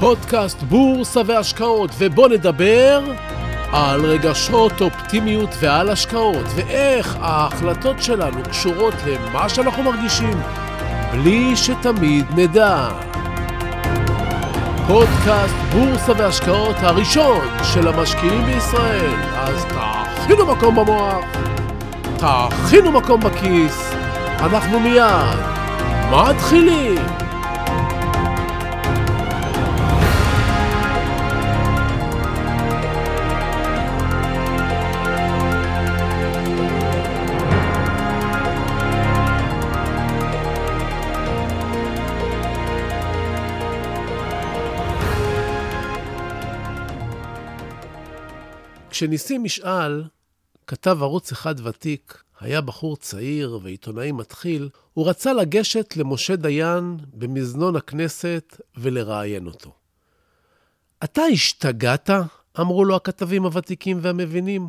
פודקאסט בורסה והשקעות, ובוא נדבר על רגשות אופטימיות ועל השקעות, ואיך ההחלטות שלנו קשורות למה שאנחנו מרגישים, בלי שתמיד נדע. פודקאסט בורסה והשקעות הראשון של המשקיעים בישראל, אז תכינו מקום במוח, תכינו מקום בכיס, אנחנו מיד מתחילים. כשניסים משאל כתב ערוץ אחד ותיק, היה בחור צעיר ועיתונאי מתחיל, הוא רצה לגשת למשה דיין במזנון הכנסת ולראיין אותו. אתה השתגעת? אמרו לו הכתבים הוותיקים והמבינים.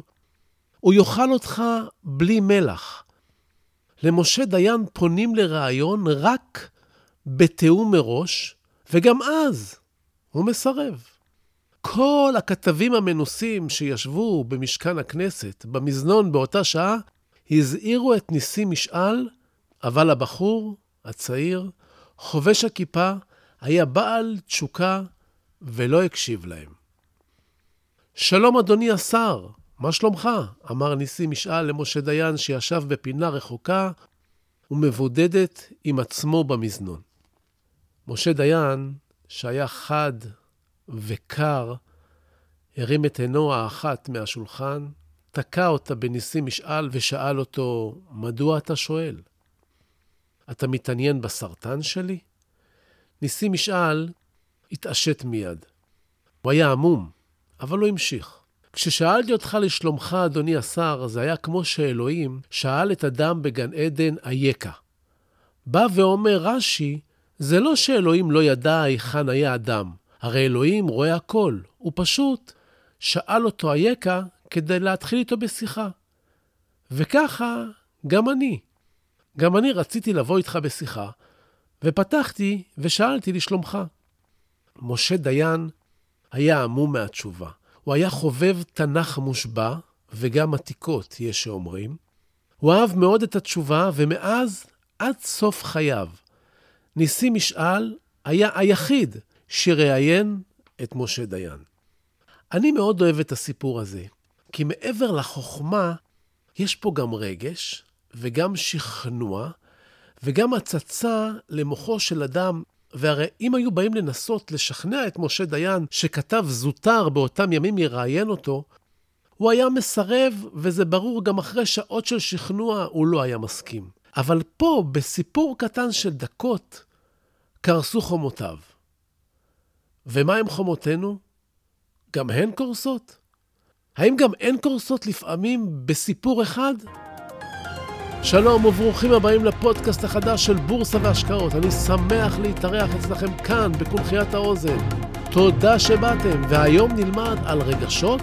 הוא יאכל אותך בלי מלח. למשה דיין פונים לראיון רק בתיאום מראש, וגם אז הוא מסרב. כל הכתבים המנוסים שישבו במשכן הכנסת, במזנון באותה שעה, הזהירו את ניסים משאל, אבל הבחור הצעיר, חובש הכיפה, היה בעל תשוקה ולא הקשיב להם. שלום, אדוני השר, מה שלומך? אמר ניסים משאל למשה דיין שישב בפינה רחוקה ומבודדת עם עצמו במזנון. משה דיין, שהיה חד וקר, הרים את עינו האחת מהשולחן, תקע אותה בניסים משאל ושאל אותו, מדוע אתה שואל? אתה מתעניין בסרטן שלי? ניסים משאל התעשת מיד. הוא היה עמום, אבל הוא המשיך. כששאלתי אותך לשלומך, אדוני השר, זה היה כמו שאלוהים שאל את אדם בגן עדן, אייכה. בא ואומר רש"י, זה לא שאלוהים לא ידע היכן היה אדם, הרי אלוהים רואה הכל, הוא פשוט שאל אותו אייכה כדי להתחיל איתו בשיחה. וככה גם אני. גם אני רציתי לבוא איתך בשיחה, ופתחתי ושאלתי לשלומך. משה דיין היה עמום מהתשובה. הוא היה חובב תנ"ך מושבע, וגם עתיקות, יש שאומרים. הוא אהב מאוד את התשובה, ומאז עד סוף חייו, ניסים משאל היה היחיד שראיין את משה דיין. אני מאוד אוהב את הסיפור הזה, כי מעבר לחוכמה, יש פה גם רגש, וגם שכנוע, וגם הצצה למוחו של אדם. והרי אם היו באים לנסות לשכנע את משה דיין, שכתב זוטר באותם ימים יראיין אותו, הוא היה מסרב, וזה ברור, גם אחרי שעות של שכנוע הוא לא היה מסכים. אבל פה, בסיפור קטן של דקות, קרסו חומותיו. ומה עם חומותינו? גם הן קורסות? האם גם הן קורסות לפעמים בסיפור אחד? שלום וברוכים הבאים לפודקאסט החדש של בורסה והשקעות. אני שמח להתארח אצלכם כאן, בקונחיית האוזן. תודה שבאתם, והיום נלמד על רגשות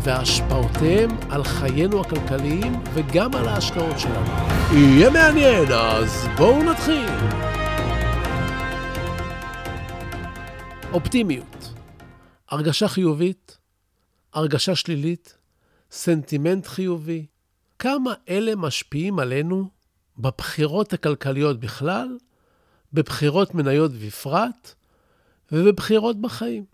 והשפעותיהם על חיינו הכלכליים וגם על ההשקעות שלנו. יהיה מעניין, אז בואו נתחיל. אופטימיות, הרגשה חיובית, הרגשה שלילית, סנטימנט חיובי, כמה אלה משפיעים עלינו בבחירות הכלכליות בכלל, בבחירות מניות בפרט ובבחירות בחיים.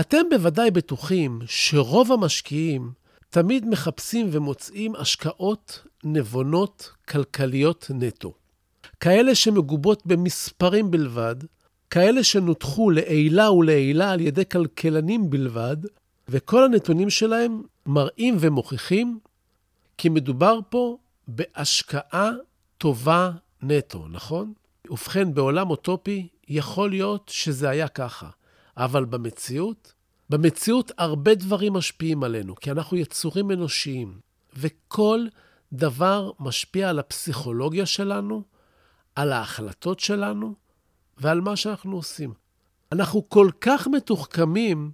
אתם בוודאי בטוחים שרוב המשקיעים תמיד מחפשים ומוצאים השקעות נבונות כלכליות נטו. כאלה שמגובות במספרים בלבד, כאלה שנותחו לעילה ולעילה על ידי כלכלנים בלבד, וכל הנתונים שלהם מראים ומוכיחים כי מדובר פה בהשקעה טובה נטו, נכון? ובכן, בעולם אוטופי יכול להיות שזה היה ככה, אבל במציאות, במציאות הרבה דברים משפיעים עלינו, כי אנחנו יצורים אנושיים, וכל דבר משפיע על הפסיכולוגיה שלנו, על ההחלטות שלנו ועל מה שאנחנו עושים. אנחנו כל כך מתוחכמים,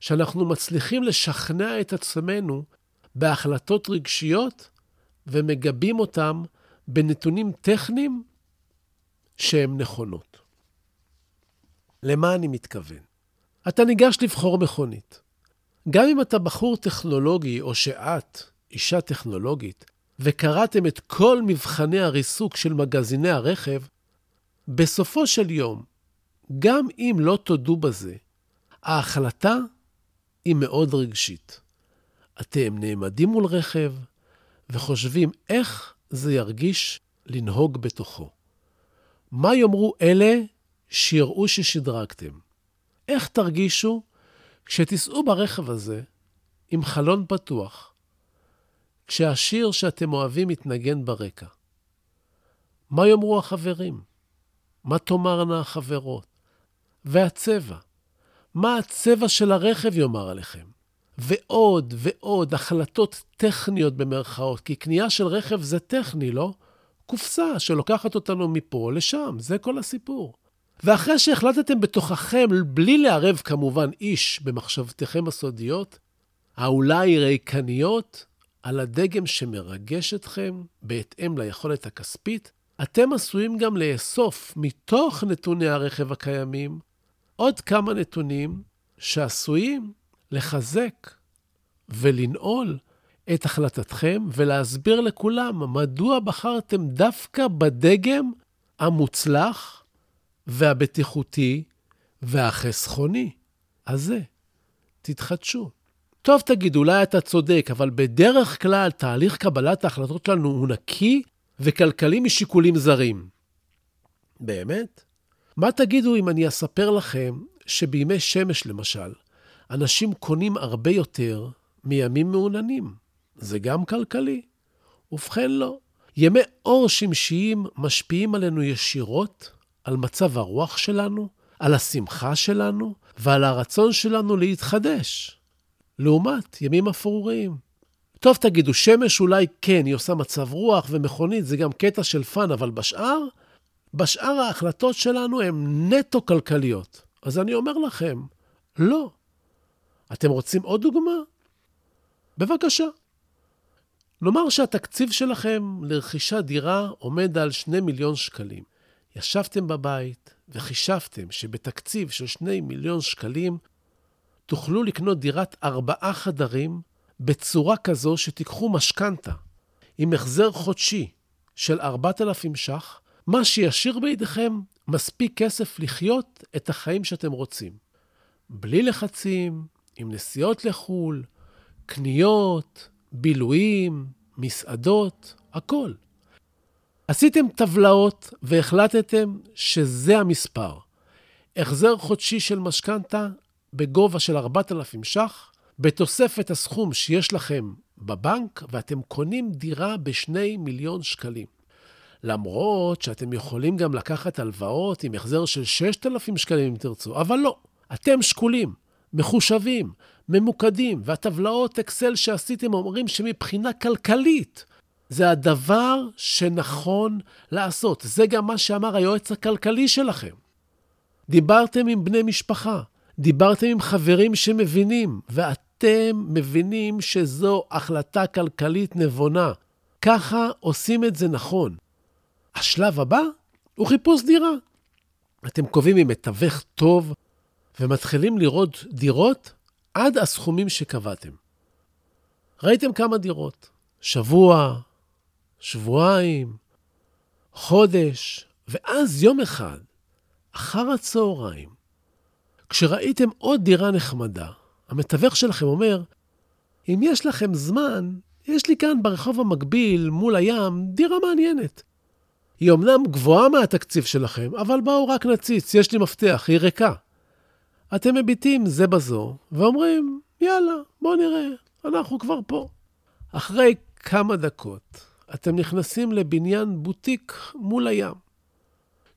שאנחנו מצליחים לשכנע את עצמנו בהחלטות רגשיות ומגבים אותם בנתונים טכניים שהן נכונות. למה אני מתכוון? אתה ניגש לבחור מכונית. גם אם אתה בחור טכנולוגי, או שאת אישה טכנולוגית, וקראתם את כל מבחני הריסוק של מגזיני הרכב, בסופו של יום, גם אם לא תודו בזה, ההחלטה היא מאוד רגשית. אתם נעמדים מול רכב וחושבים איך זה ירגיש לנהוג בתוכו. מה יאמרו אלה שיראו ששדרגתם? איך תרגישו כשתיסעו ברכב הזה עם חלון פתוח, כשהשיר שאתם אוהבים מתנגן ברקע? מה יאמרו החברים? מה תאמרנה החברות? והצבע? מה הצבע של הרכב יאמר עליכם? ועוד ועוד החלטות טכניות במרכאות, כי קנייה של רכב זה טכני, לא? קופסה שלוקחת אותנו מפה לשם, זה כל הסיפור. ואחרי שהחלטתם בתוככם, בלי לערב כמובן איש במחשבתכם הסודיות, האולי ריקניות, על הדגם שמרגש אתכם בהתאם ליכולת הכספית, אתם עשויים גם לאסוף מתוך נתוני הרכב הקיימים עוד כמה נתונים שעשויים לחזק ולנעול את החלטתכם ולהסביר לכולם מדוע בחרתם דווקא בדגם המוצלח והבטיחותי והחסכוני הזה. תתחדשו. טוב, תגיד, אולי אתה צודק, אבל בדרך כלל תהליך קבלת ההחלטות שלנו הוא נקי וכלכלי משיקולים זרים. באמת? מה תגידו אם אני אספר לכם שבימי שמש, למשל, אנשים קונים הרבה יותר מימים מעוננים? זה גם כלכלי. ובכן, לא. ימי אור שמשיים משפיעים עלינו ישירות, על מצב הרוח שלנו, על השמחה שלנו ועל הרצון שלנו להתחדש. לעומת ימים אפרוריים. טוב, תגידו, שמש אולי כן, היא עושה מצב רוח ומכונית, זה גם קטע של fun, אבל בשאר, בשאר ההחלטות שלנו הן נטו כלכליות. אז אני אומר לכם, לא. אתם רוצים עוד דוגמה? בבקשה. נאמר שהתקציב שלכם לרכישת דירה עומד על 2 מיליון שקלים. ישבתם בבית וחישבתם שבתקציב של 2 מיליון שקלים תוכלו לקנות דירת ארבעה חדרים בצורה כזו שתיקחו משכנתה עם החזר חודשי של 4,000 ש"ח, מה שישאיר בידיכם מספיק כסף לחיות את החיים שאתם רוצים. בלי לחצים, עם נסיעות לחו"ל, קניות, בילויים, מסעדות, הכל. עשיתם טבלאות והחלטתם שזה המספר. החזר חודשי של משכנתה בגובה של 4,000 ש"ח, בתוספת הסכום שיש לכם בבנק, ואתם קונים דירה ב-2 מיליון שקלים. למרות שאתם יכולים גם לקחת הלוואות עם החזר של 6,000 שקלים אם תרצו, אבל לא. אתם שקולים, מחושבים, ממוקדים, והטבלאות אקסל שעשיתם אומרים שמבחינה כלכלית זה הדבר שנכון לעשות. זה גם מה שאמר היועץ הכלכלי שלכם. דיברתם עם בני משפחה, דיברתם עם חברים שמבינים, ואתם מבינים שזו החלטה כלכלית נבונה. ככה עושים את זה נכון. השלב הבא הוא חיפוש דירה. אתם קובעים עם מתווך טוב ומתחילים לראות דירות עד הסכומים שקבעתם. ראיתם כמה דירות, שבוע, שבועיים, חודש, ואז יום אחד, אחר הצהריים, כשראיתם עוד דירה נחמדה, המתווך שלכם אומר, אם יש לכם זמן, יש לי כאן ברחוב המקביל, מול הים, דירה מעניינת. היא אמנם גבוהה מהתקציב שלכם, אבל בואו רק נציץ, יש לי מפתח, היא ריקה. אתם מביטים זה בזו, ואומרים, יאללה, בואו נראה, אנחנו כבר פה. אחרי כמה דקות, אתם נכנסים לבניין בוטיק מול הים.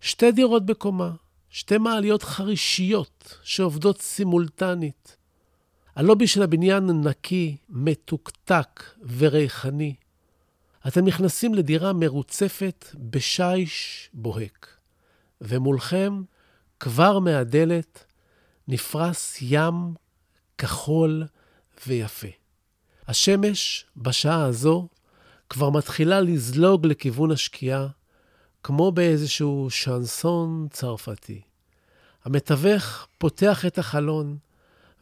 שתי דירות בקומה, שתי מעליות חרישיות שעובדות סימולטנית. הלובי של הבניין נקי, מתוקתק וריחני. אתם נכנסים לדירה מרוצפת בשיש בוהק, ומולכם, כבר מהדלת, נפרס ים כחול ויפה. השמש בשעה הזו כבר מתחילה לזלוג לכיוון השקיעה, כמו באיזשהו שנסון צרפתי. המתווך פותח את החלון,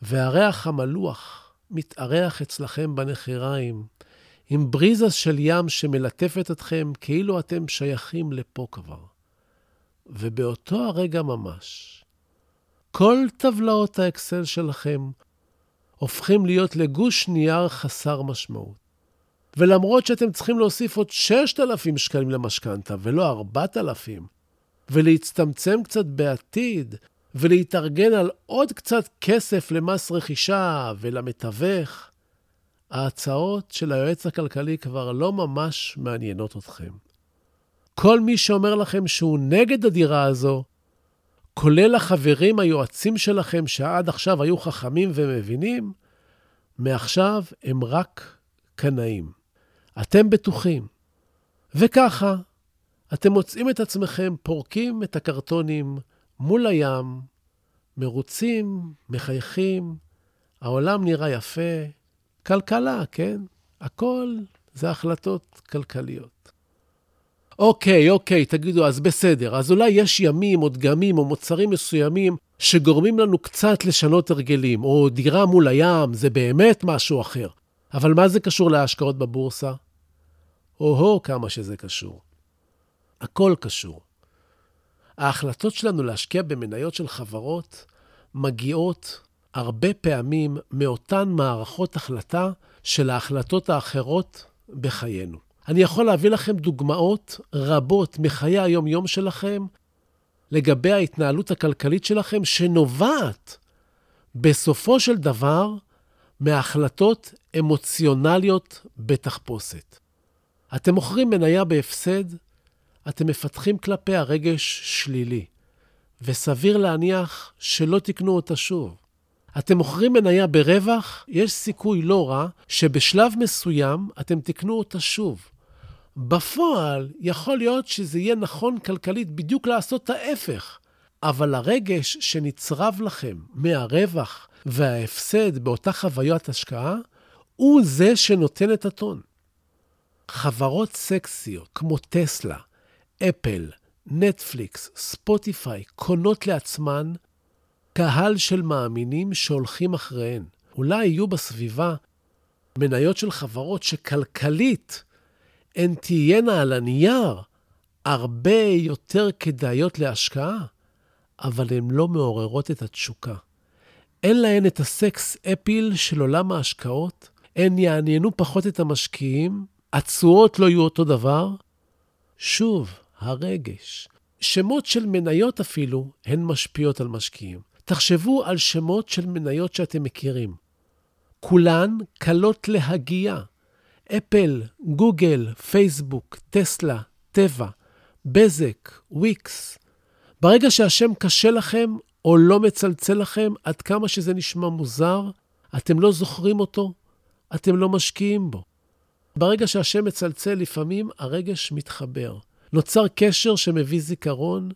והריח המלוח מתארח אצלכם בנחיריים, עם בריזה של ים שמלטפת אתכם כאילו אתם שייכים לפה כבר. ובאותו הרגע ממש, כל טבלאות האקסל שלכם הופכים להיות לגוש נייר חסר משמעות. ולמרות שאתם צריכים להוסיף עוד 6,000 שקלים למשכנתה ולא 4,000, ולהצטמצם קצת בעתיד, ולהתארגן על עוד קצת כסף למס רכישה ולמתווך, ההצעות של היועץ הכלכלי כבר לא ממש מעניינות אתכם. כל מי שאומר לכם שהוא נגד הדירה הזו, כולל החברים היועצים שלכם שעד עכשיו היו חכמים ומבינים, מעכשיו הם רק קנאים. אתם בטוחים. וככה, אתם מוצאים את עצמכם פורקים את הקרטונים מול הים, מרוצים, מחייכים, העולם נראה יפה. כלכלה, כן? הכל זה החלטות כלכליות. אוקיי, אוקיי, תגידו, אז בסדר. אז אולי יש ימים או דגמים או מוצרים מסוימים שגורמים לנו קצת לשנות הרגלים, או דירה מול הים, זה באמת משהו אחר. אבל מה זה קשור להשקעות בבורסה? או-הו, כמה שזה קשור. הכל קשור. ההחלטות שלנו להשקיע במניות של חברות מגיעות הרבה פעמים מאותן מערכות החלטה של ההחלטות האחרות בחיינו. אני יכול להביא לכם דוגמאות רבות מחיי היום-יום שלכם לגבי ההתנהלות הכלכלית שלכם, שנובעת בסופו של דבר מהחלטות אמוציונליות בתחפושת. אתם מוכרים מניה בהפסד, אתם מפתחים כלפי הרגש שלילי, וסביר להניח שלא תקנו אותה שוב. אתם מוכרים מניה ברווח, יש סיכוי לא רע שבשלב מסוים אתם תקנו אותה שוב. בפועל, יכול להיות שזה יהיה נכון כלכלית בדיוק לעשות ההפך, אבל הרגש שנצרב לכם מהרווח וההפסד באותה חוויית השקעה, הוא זה שנותן את הטון. חברות סקסיות כמו טסלה, אפל, נטפליקס, ספוטיפיי, קונות לעצמן קהל של מאמינים שהולכים אחריהן. אולי יהיו בסביבה מניות של חברות שכלכלית הן תהיינה על הנייר הרבה יותר כדאיות להשקעה, אבל הן לא מעוררות את התשוקה. אין להן את הסקס אפיל של עולם ההשקעות, הן יעניינו פחות את המשקיעים, התשואות לא יהיו אותו דבר. שוב, הרגש. שמות של מניות אפילו הן משפיעות על משקיעים. תחשבו על שמות של מניות שאתם מכירים. כולן קלות להגייה. אפל, גוגל, פייסבוק, טסלה, טבע, בזק, וויקס. ברגע שהשם קשה לכם או לא מצלצל לכם, עד כמה שזה נשמע מוזר, אתם לא זוכרים אותו, אתם לא משקיעים בו. ברגע שהשם מצלצל, לפעמים הרגש מתחבר. נוצר קשר שמביא זיכרון,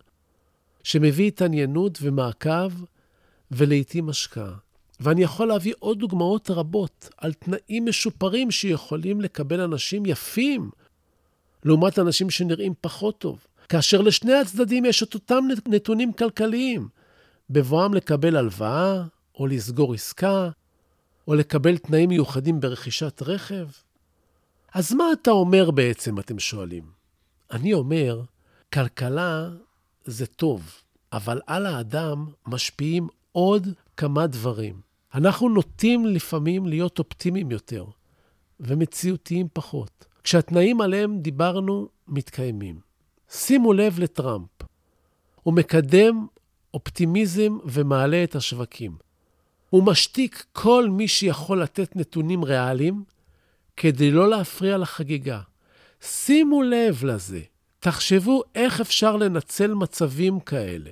שמביא התעניינות ומעקב, ולעיתים השקעה. ואני יכול להביא עוד דוגמאות רבות על תנאים משופרים שיכולים לקבל אנשים יפים, לעומת אנשים שנראים פחות טוב. כאשר לשני הצדדים יש את אותם נתונים כלכליים, בבואם לקבל הלוואה, או לסגור עסקה, או לקבל תנאים מיוחדים ברכישת רכב. אז מה אתה אומר בעצם, אתם שואלים? אני אומר, כלכלה זה טוב, אבל על האדם משפיעים עוד כמה דברים. אנחנו נוטים לפעמים להיות אופטימיים יותר ומציאותיים פחות, כשהתנאים עליהם דיברנו מתקיימים. שימו לב לטראמפ. הוא מקדם אופטימיזם ומעלה את השווקים. הוא משתיק כל מי שיכול לתת נתונים ריאליים כדי לא להפריע לחגיגה. שימו לב לזה. תחשבו איך אפשר לנצל מצבים כאלה.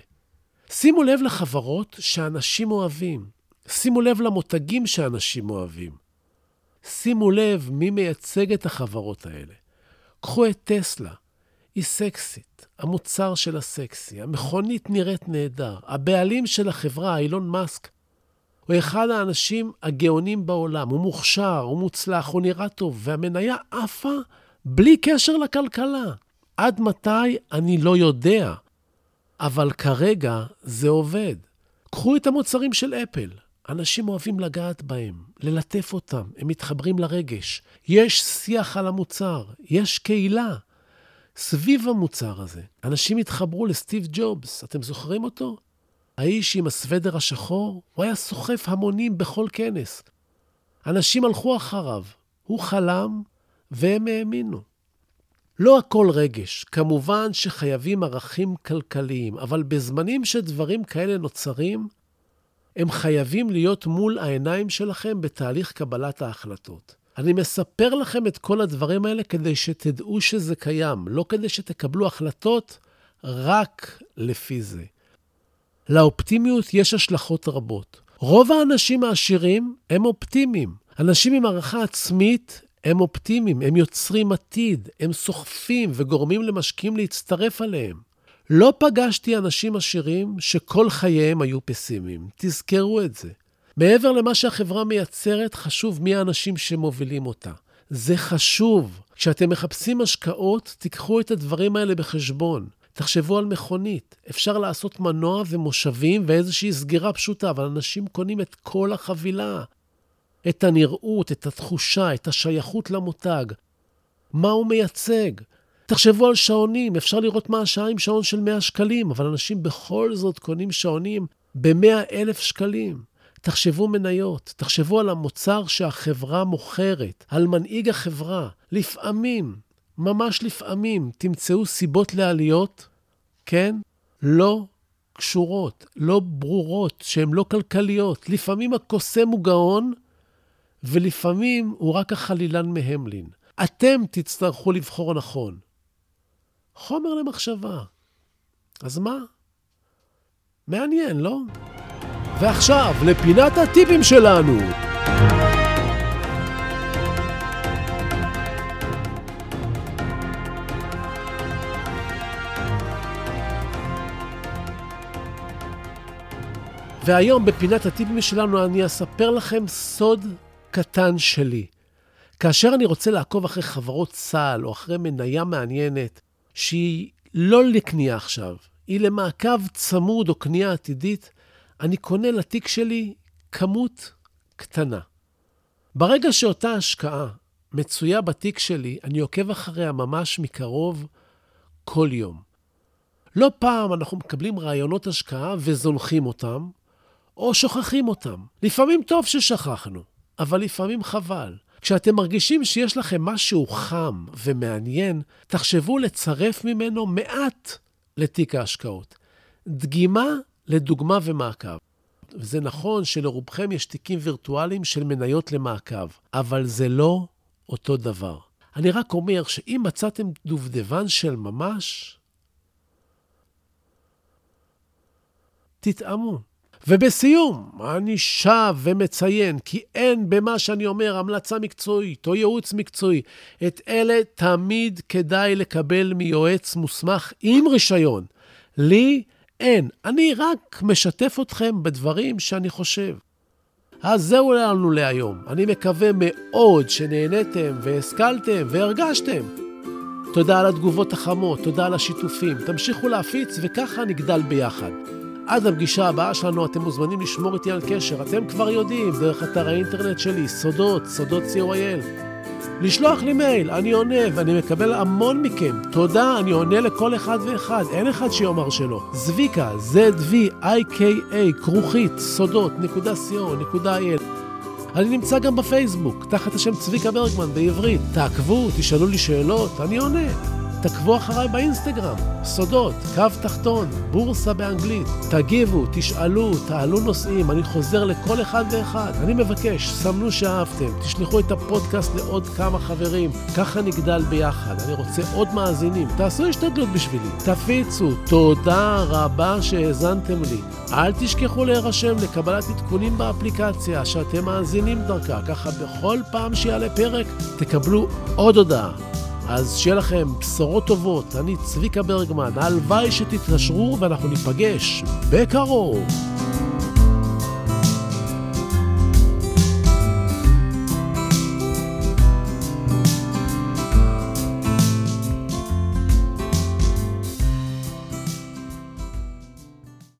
שימו לב לחברות שאנשים אוהבים. שימו לב למותגים שאנשים אוהבים. שימו לב מי מייצג את החברות האלה. קחו את טסלה, היא סקסית, המוצר של הסקסי, המכונית נראית נהדר, הבעלים של החברה, אילון מאסק, הוא אחד האנשים הגאונים בעולם, הוא מוכשר, הוא מוצלח, הוא נראה טוב, והמניה עפה בלי קשר לכלכלה. עד מתי? אני לא יודע. אבל כרגע זה עובד. קחו את המוצרים של אפל. אנשים אוהבים לגעת בהם, ללטף אותם, הם מתחברים לרגש. יש שיח על המוצר, יש קהילה סביב המוצר הזה. אנשים התחברו לסטיב ג'ובס, אתם זוכרים אותו? האיש עם הסוודר השחור, הוא היה סוחף המונים בכל כנס. אנשים הלכו אחריו, הוא חלם והם האמינו. לא הכל רגש, כמובן שחייבים ערכים כלכליים, אבל בזמנים שדברים כאלה נוצרים, הם חייבים להיות מול העיניים שלכם בתהליך קבלת ההחלטות. אני מספר לכם את כל הדברים האלה כדי שתדעו שזה קיים, לא כדי שתקבלו החלטות רק לפי זה. לאופטימיות יש השלכות רבות. רוב האנשים העשירים הם אופטימיים. אנשים עם הערכה עצמית הם אופטימיים, הם יוצרים עתיד, הם סוחפים וגורמים למשקיעים להצטרף עליהם. לא פגשתי אנשים עשירים שכל חייהם היו פסימיים. תזכרו את זה. מעבר למה שהחברה מייצרת, חשוב מי האנשים שמובילים אותה. זה חשוב. כשאתם מחפשים השקעות, תיקחו את הדברים האלה בחשבון. תחשבו על מכונית. אפשר לעשות מנוע ומושבים ואיזושהי סגירה פשוטה, אבל אנשים קונים את כל החבילה. את הנראות, את התחושה, את השייכות למותג. מה הוא מייצג? תחשבו על שעונים, אפשר לראות מה השעה עם שעון של 100 שקלים, אבל אנשים בכל זאת קונים שעונים ב-100 אלף שקלים. תחשבו מניות, תחשבו על המוצר שהחברה מוכרת, על מנהיג החברה. לפעמים, ממש לפעמים, תמצאו סיבות לעליות, כן? לא קשורות, לא ברורות, שהן לא כלכליות. לפעמים הקוסם הוא גאון, ולפעמים הוא רק החלילן מהמלין. אתם תצטרכו לבחור נכון. חומר למחשבה. אז מה? מעניין, לא? ועכשיו, לפינת הטיפים שלנו. והיום בפינת הטיפים שלנו אני אספר לכם סוד קטן שלי. כאשר אני רוצה לעקוב אחרי חברות צה"ל או אחרי מניה מעניינת, שהיא לא לקנייה עכשיו, היא למעקב צמוד או קנייה עתידית, אני קונה לתיק שלי כמות קטנה. ברגע שאותה השקעה מצויה בתיק שלי, אני עוקב אחריה ממש מקרוב כל יום. לא פעם אנחנו מקבלים רעיונות השקעה וזונחים אותם, או שוכחים אותם. לפעמים טוב ששכחנו, אבל לפעמים חבל. כשאתם מרגישים שיש לכם משהו חם ומעניין, תחשבו לצרף ממנו מעט לתיק ההשקעות. דגימה לדוגמה ומעקב. וזה נכון שלרובכם יש תיקים וירטואליים של מניות למעקב, אבל זה לא אותו דבר. אני רק אומר שאם מצאתם דובדבן של ממש, תטעמו. ובסיום, אני שב ומציין כי אין במה שאני אומר המלצה מקצועית או ייעוץ מקצועי. את אלה תמיד כדאי לקבל מיועץ מוסמך עם רישיון. לי אין. אני רק משתף אתכם בדברים שאני חושב. אז זהו לנו להיום. אני מקווה מאוד שנהניתם והשכלתם והרגשתם. תודה על התגובות החמות, תודה על השיתופים. תמשיכו להפיץ וככה נגדל ביחד. עד לפגישה הבאה שלנו אתם מוזמנים לשמור איתי על קשר. אתם כבר יודעים, דרך אתר האינטרנט שלי, סודות, סודות co.il. לשלוח לי מייל, אני עונה, ואני מקבל המון מכם. תודה, אני עונה לכל אחד ואחד, אין אחד שיאמר שלא. זביקה, Z-V-I-K-A, כרוכית, סודות, נקודה co, נקודה il. אני נמצא גם בפייסבוק, תחת השם צביקה ברגמן בעברית. תעקבו, תשאלו לי שאלות, אני עונה. תעקבו אחריי באינסטגרם, סודות, קו תחתון, בורסה באנגלית. תגיבו, תשאלו, תעלו נושאים, אני חוזר לכל אחד ואחד. אני מבקש, סמנו שאהבתם, תשלחו את הפודקאסט לעוד כמה חברים, ככה נגדל ביחד. אני רוצה עוד מאזינים, תעשו השתדלות בשבילי, תפיצו, תודה רבה שהאזנתם לי. אל תשכחו להירשם לקבלת עדכונים באפליקציה שאתם מאזינים דרכה, ככה בכל פעם שיעלה פרק תקבלו עוד הודעה. אז שיהיה לכם בשורות טובות. אני צביקה ברגמן, הלוואי שתתקשרו ואנחנו ניפגש בקרוב.